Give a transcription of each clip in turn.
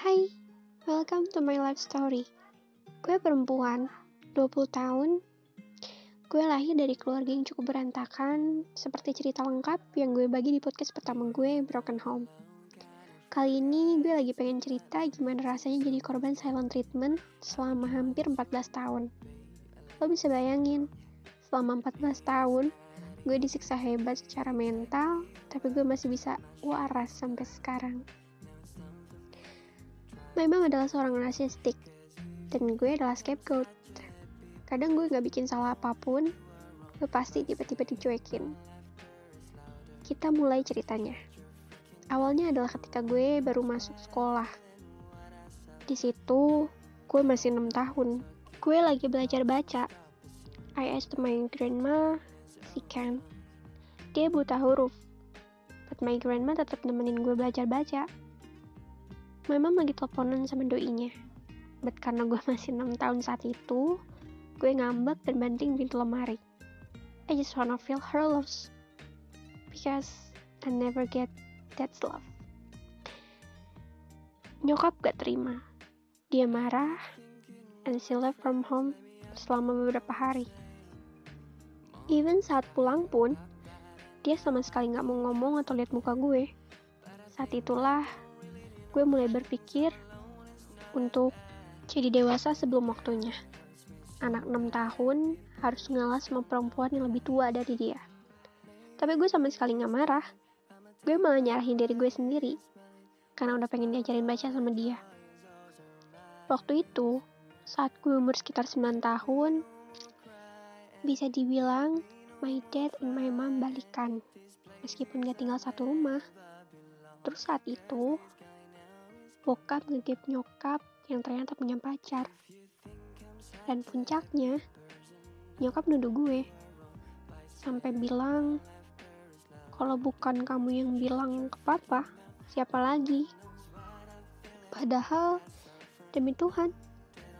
Hai, welcome to my life story. Gue perempuan, 20 tahun. Gue lahir dari keluarga yang cukup berantakan, seperti cerita lengkap yang gue bagi di podcast pertama gue, Broken Home. Kali ini gue lagi pengen cerita gimana rasanya jadi korban silent treatment selama hampir 14 tahun. Lo bisa bayangin, selama 14 tahun, gue disiksa hebat secara mental, tapi gue masih bisa waras sampai sekarang. Mom adalah seorang narsistik, dan gue adalah scapegoat. Kadang gue gak bikin salah apa pun, gue pasti tiba-tiba dicuekin. Kita mulai ceritanya. Awalnya adalah ketika gue baru masuk sekolah. Di situ, gue masih 6 tahun. Gue lagi belajar baca. I asked my grandma, she can. Dia buta huruf, but my grandma tetap nemenin gue belajar baca memang lagi teleponan sama doinya. But karena gue masih 6 tahun saat itu gue ngambek dan banting pintu lemari. I just wanna feel her love because I never get that love. Nyokap gak terima. Dia marah and she left from home selama beberapa hari. Even saat pulang pun dia sama sekali gak mau ngomong atau lihat muka gue. Saat itulah gue mulai berpikir untuk jadi dewasa sebelum waktunya. Anak 6 tahun harus ngalah sama perempuan yang lebih tua dari dia. Tapi gue sama sekali gak marah. Gue malah nyarahin diri gue sendiri. Karena udah pengen diajarin baca sama dia. Waktu itu, saat gue umur sekitar 9 tahun, bisa dibilang my dad and my mom balikan. Meskipun gak tinggal satu rumah. Terus saat itu, bokap ngegap nyokap yang ternyata punya pacar. Dan puncaknya, nyokap nuduh gue. Sampai bilang, kalau bukan kamu yang bilang ke papa, siapa lagi? Padahal, demi Tuhan,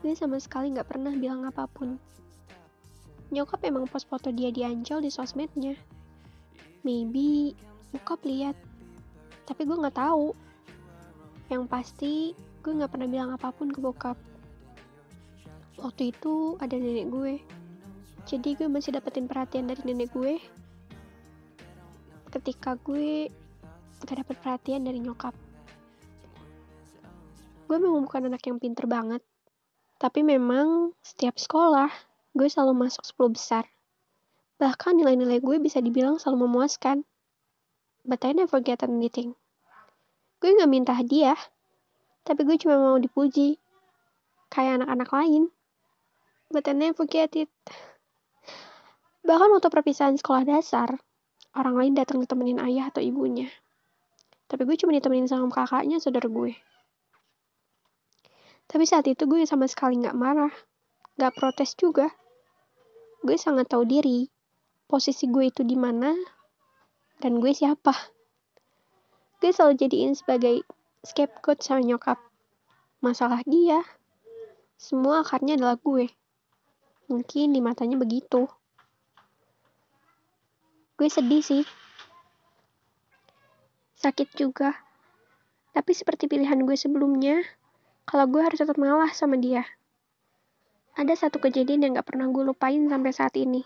gue sama sekali gak pernah bilang apa pun. Nyokap emang post foto dia di Ancol di sosmednya. Maybe bokap lihat, tapi gue gak tahu yang pasti, gue gak pernah bilang apa pun ke bokap. Waktu itu ada nenek gue. Jadi gue masih dapetin perhatian dari nenek gue. Ketika gue gak dapet perhatian dari nyokap. Gue memang bukan anak yang pinter banget. Tapi memang setiap sekolah, gue selalu masuk 10 besar. Bahkan nilai-nilai gue bisa dibilang selalu memuaskan. But I never get anything gue gak minta hadiah, tapi gue cuma mau dipuji, kayak anak-anak lain. But I never get it. Bahkan waktu perpisahan sekolah dasar, orang lain datang ditemenin ayah atau ibunya. Tapi gue cuma ditemenin sama kakaknya saudara gue. Tapi saat itu gue sama sekali gak marah, gak protes juga. Gue sangat tahu diri, posisi gue itu di mana, dan gue siapa gue selalu jadiin sebagai scapegoat sama nyokap. Masalah dia, semua akarnya adalah gue. Mungkin di matanya begitu. Gue sedih sih. Sakit juga. Tapi seperti pilihan gue sebelumnya, kalau gue harus tetap ngalah sama dia. Ada satu kejadian yang gak pernah gue lupain sampai saat ini.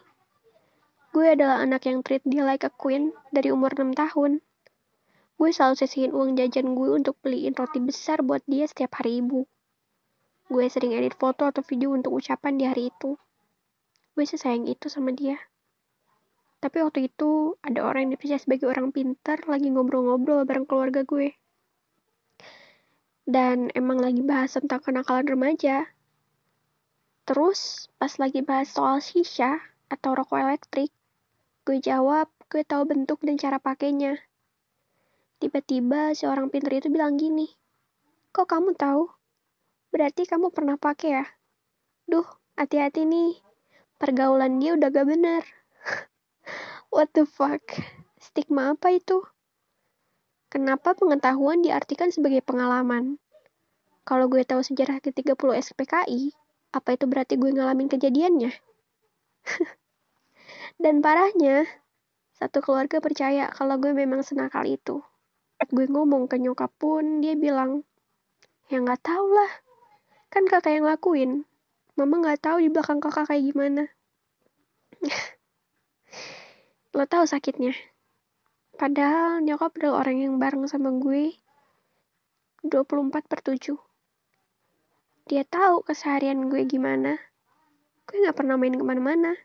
Gue adalah anak yang treat dia like a queen dari umur 6 tahun. Gue selalu sisihin uang jajan gue untuk beliin roti besar buat dia setiap hari ibu. Gue sering edit foto atau video untuk ucapan di hari itu. Gue sesayang itu sama dia. Tapi waktu itu ada orang yang dipercaya sebagai orang pintar lagi ngobrol-ngobrol bareng keluarga gue. Dan emang lagi bahas tentang kenakalan remaja. Terus pas lagi bahas soal shisha atau rokok elektrik, gue jawab gue tahu bentuk dan cara pakainya. Tiba-tiba si orang pintar itu bilang gini, kok kamu tahu? Berarti kamu pernah pakai ya? Duh, hati-hati nih. Pergaulan dia udah gak bener. What the fuck? Stigma apa itu? Kenapa pengetahuan diartikan sebagai pengalaman? Kalau gue tahu sejarah ke-30 SPKI, apa itu berarti gue ngalamin kejadiannya? Dan parahnya, satu keluarga percaya kalau gue memang senakal itu gue ngomong ke nyokap pun dia bilang Ya nggak tahu lah. Kan kakak yang lakuin. Mama nggak tahu di belakang kakak kayak gimana. Lo tahu sakitnya. Padahal nyokap adalah orang yang bareng sama gue 24 per 7. Dia tahu keseharian gue gimana. Gue gak pernah main ke mana-mana.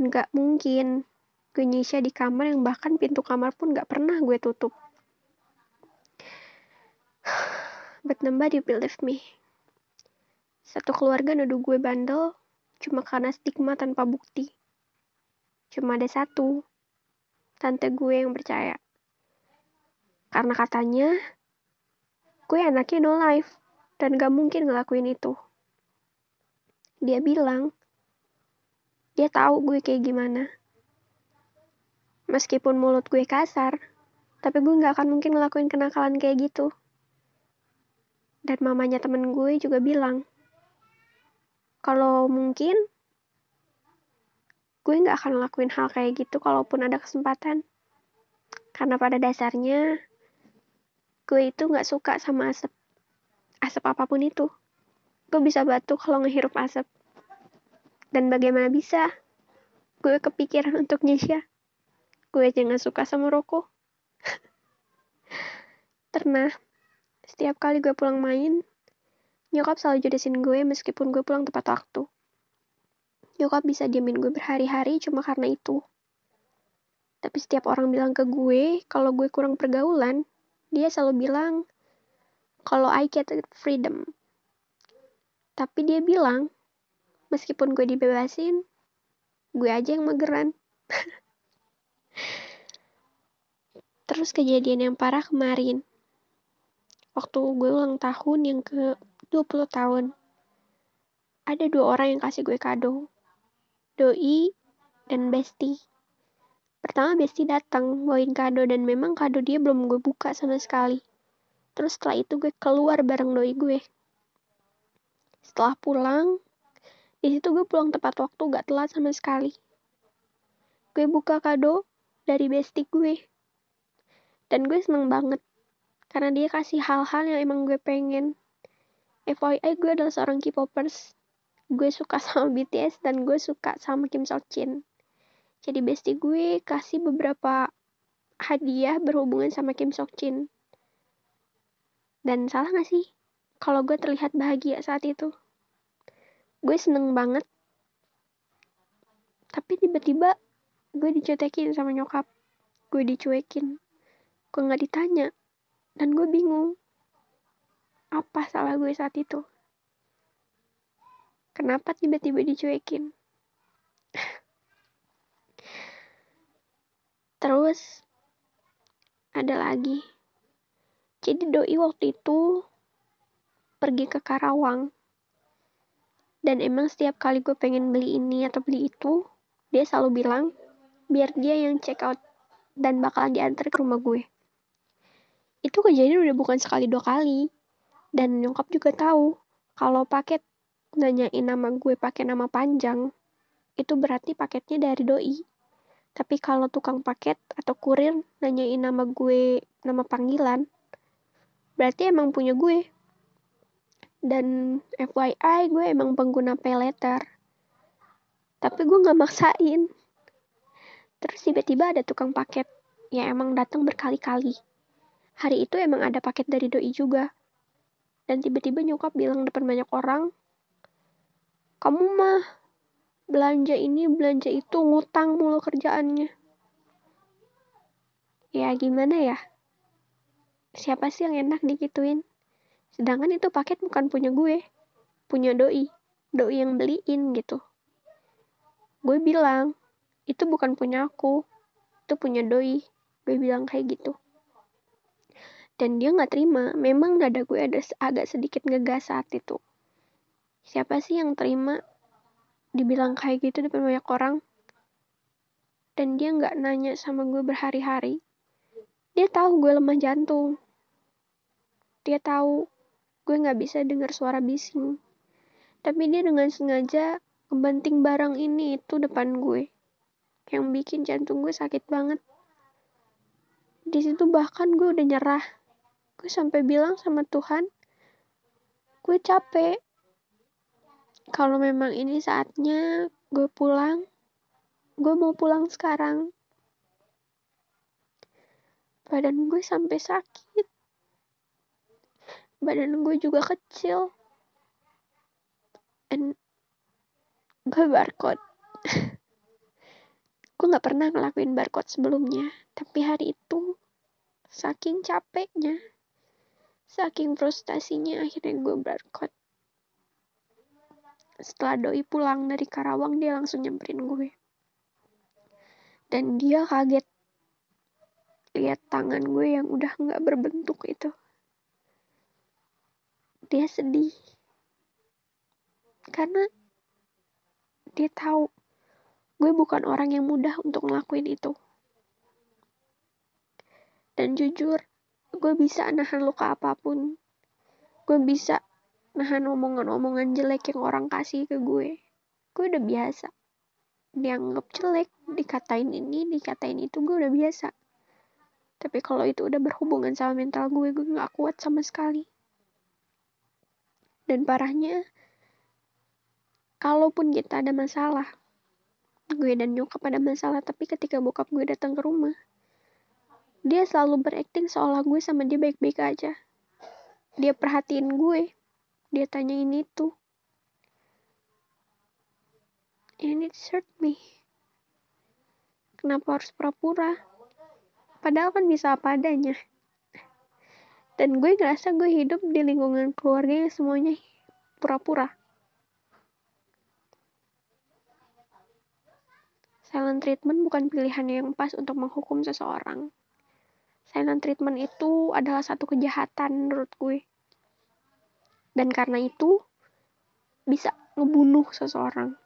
Gak mungkin gue nyisya di kamar yang bahkan pintu kamar pun gak pernah gue tutup. But nobody believe me. Satu keluarga nuduh gue bandel cuma karena stigma tanpa bukti. Cuma ada satu, tante gue yang percaya. Karena katanya, gue anaknya no life dan gak mungkin ngelakuin itu. Dia bilang, dia tahu gue kayak gimana. Meskipun mulut gue kasar, tapi gue gak akan mungkin ngelakuin kenakalan kayak gitu. Dan mamanya temen gue juga bilang, kalau mungkin gue nggak akan lakuin hal kayak gitu kalaupun ada kesempatan. Karena pada dasarnya gue itu nggak suka sama asap. Asap apa pun itu. Gue bisa batuk kalau ngehirup asap. Dan bagaimana bisa? Gue kepikiran untuk nyesya. Gue aja nggak suka sama rokok. Pernah, setiap kali gue pulang main, nyokap selalu jodohin gue meskipun gue pulang tepat waktu. Nyokap bisa diamin gue berhari-hari cuma karena itu. Tapi setiap orang bilang ke gue, kalau gue kurang pergaulan, dia selalu bilang, kalau I get freedom. Tapi dia bilang, meskipun gue dibebasin, gue aja yang mageran. Terus kejadian yang parah kemarin. Waktu gue ulang tahun yang ke 20 tahun. Ada dua orang yang kasih gue kado. Doi, dan Besti. Pertama Besti datang bawain kado dan memang kado dia belum gue buka sama sekali. Terus setelah itu gue keluar bareng doi gue. Setelah pulang, di situ gue pulang tepat waktu gak telat sama sekali. Gue buka kado dari Besti gue. Dan gue seneng banget. Karena dia kasih hal-hal yang emang gue pengen. FYI gue adalah seorang K-popers gue suka sama BTS dan gue suka sama Kim Jin. Jadi bestie gue kasih beberapa hadiah berhubungan sama Kim Jin. Dan salah gak sih? Kalau gue terlihat bahagia saat itu. Gue seneng banget. Tapi tiba-tiba gue dicuekin sama nyokap. Gue dicuekin. Gue gak ditanya. Dan gue bingung. Apa salah gue saat itu? Kenapa tiba-tiba dicuekin? Terus ada lagi. Jadi doi waktu itu pergi ke Karawang. Dan emang setiap kali gue pengen beli ini atau beli itu, dia selalu bilang biar dia yang check out dan bakalan diantar ke rumah gue. Itu kejadian udah bukan sekali dua kali. Dan nyokap juga tahu kalau paket nanyain nama gue pakai nama panjang, itu berarti paketnya dari doi. Tapi kalau tukang paket atau kurir nanyain nama gue, nama panggilan, berarti emang punya gue. Dan FYI gue emang pengguna pay letter. Tapi gue gak maksain. Terus tiba-tiba ada tukang paket yang emang datang berkali-kali. Hari itu emang ada paket dari doi juga. Dan tiba-tiba nyokap bilang depan banyak orang, kamu mah belanja ini belanja itu ngutang mulu kerjaannya. Ya gimana ya? Siapa sih yang enak dikituin sedangkan itu paket bukan punya gue punya doi doi yang beliin gitu. Gue bilang itu bukan punya aku itu punya doi. Gue bilang kayak gitu dan dia nggak terima. Memang nada gue ada agak sedikit ngegas saat itu. Siapa sih yang terima dibilang kayak gitu depan banyak orang? Dan dia nggak nanya sama gue berhari-hari. Dia tahu gue lemah jantung. Dia tahu gue nggak bisa dengar suara bising. Tapi dia dengan sengaja ngebanting barang ini itu depan gue. Yang bikin jantung gue sakit banget. Di situ bahkan gue udah nyerah gue sampai bilang sama Tuhan gue capek. Kalau memang ini saatnya gue pulang gue mau pulang sekarang. Badan gue sampai sakit. Badan gue juga kecil. And gue barcode. Gue nggak pernah ngelakuin barcode sebelumnya tapi hari itu saking capeknya saking frustasinya akhirnya gue barcode. Setelah doi pulang dari Karawang dia langsung nyamperin gue. Dan dia kaget. Lihat tangan gue yang udah nggak berbentuk itu. Dia sedih. Karena dia tahu gue bukan orang yang mudah untuk ngelakuin itu. Dan jujur, gue bisa nahan luka apa pun. Gue bisa nahan omongan-omongan jelek yang orang kasih ke gue. Gue udah biasa. Dianggap jelek, dikatain ini, dikatain itu, gue udah biasa. Tapi kalau itu udah berhubungan sama mental gue, gue gak kuat sama sekali. Dan parahnya, kalaupun kita ada masalah, gue dan nyokap ada masalah, tapi ketika bokap gue datang ke rumah, dia selalu berakting seolah gue sama dia baik-baik aja. Dia perhatiin gue. Dia tanyain itu. And it hurt me. Kenapa harus pura-pura? Padahal kan bisa apa adanya. Dan gue ngerasa gue hidup di lingkungan keluarga yang semuanya pura-pura. Silent treatment bukan pilihan yang pas untuk menghukum seseorang silent treatment itu adalah satu kejahatan menurut gue. Dan karena itu bisa ngebunuh seseorang.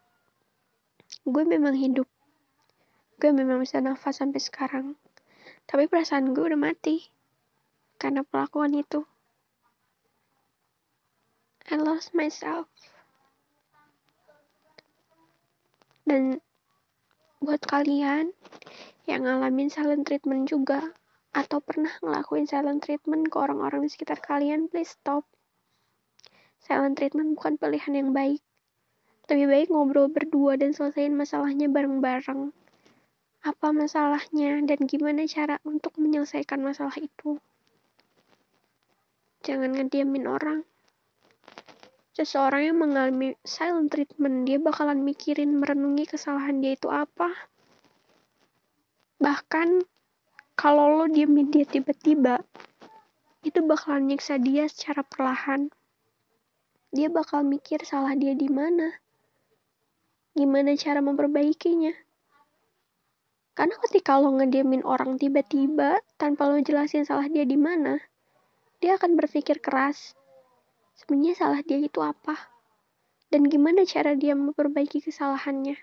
Gue memang hidup. Gue memang bisa nafas sampai sekarang. Tapi perasaan gue udah mati. Karena pelakuan itu. I lost myself. Dan buat kalian yang ngalamin silent treatment juga, atau pernah ngelakuin silent treatment ke orang-orang di sekitar kalian, please stop. Silent treatment bukan pilihan yang baik. Lebih baik ngobrol berdua dan selesaiin masalahnya bareng-bareng. Apa masalahnya dan gimana cara untuk menyelesaikan masalah itu. Jangan ngediamin orang. Seseorang yang mengalami silent treatment, dia bakalan mikirin merenungi kesalahan dia itu apa. Bahkan kalau lo diemin dia tiba-tiba itu bakalan nyiksa dia secara perlahan. Dia bakal mikir salah dia di mana. Gimana cara memperbaikinya. Karena ketika lo ngediemin orang tiba-tiba tanpa lo jelasin salah dia di mana dia akan berpikir keras sebenarnya salah dia itu apa? Dan gimana cara dia memperbaiki kesalahannya?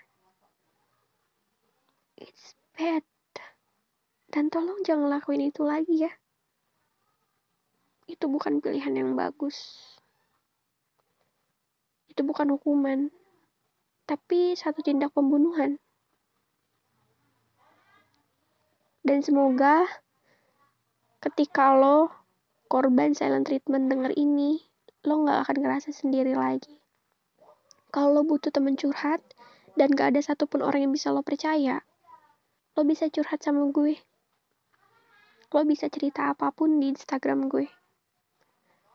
It's bad dan tolong jangan lakuin itu lagi ya. Itu bukan pilihan yang bagus. Itu bukan hukuman. Tapi satu tindak pembunuhan. Dan semoga ketika lo korban silent treatment denger ini, lo gak akan ngerasa sendiri lagi. Kalau lo butuh temen curhat, dan gak ada satupun orang yang bisa lo percaya, lo bisa curhat sama gue lo bisa cerita apa pun di Instagram gue.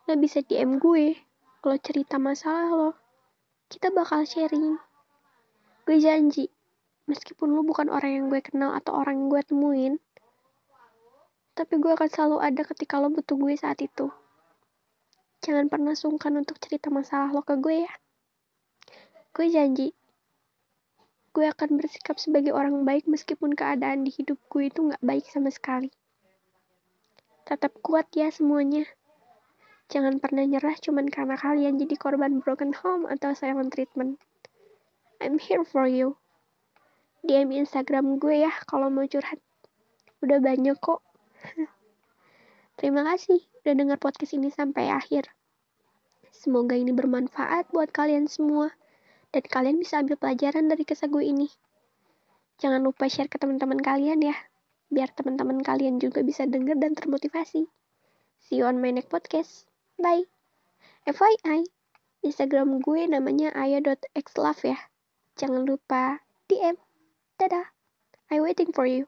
Lo bisa DM gue, lo cerita masalah lo. Kita bakal sharing. Gue janji, meskipun lo bukan orang yang gue kenal atau orang yang gue temuin, tapi gue akan selalu ada ketika lo butuh gue saat itu. Jangan pernah sungkan untuk cerita masalah lo ke gue ya. Gue janji, gue akan bersikap sebagai orang baik meskipun keadaan di hidup gue itu gak baik sama sekali. Tetap kuat ya semuanya. Jangan pernah nyerah cuman karena kalian jadi korban broken home atau silent treatment. I'm here for you. DM Instagram gue ya kalau mau curhat. Udah banyak kok. Terima kasih udah dengar podcast ini sampai akhir. Semoga ini bermanfaat buat kalian semua dan kalian bisa ambil pelajaran dari kisah gue ini. Jangan lupa share ke teman-teman kalian ya biar teman-teman kalian juga bisa denger dan termotivasi. See you on my next podcast. Bye. FYI, Instagram gue namanya aya.xlove ya. Jangan lupa DM. Dadah. I waiting for you.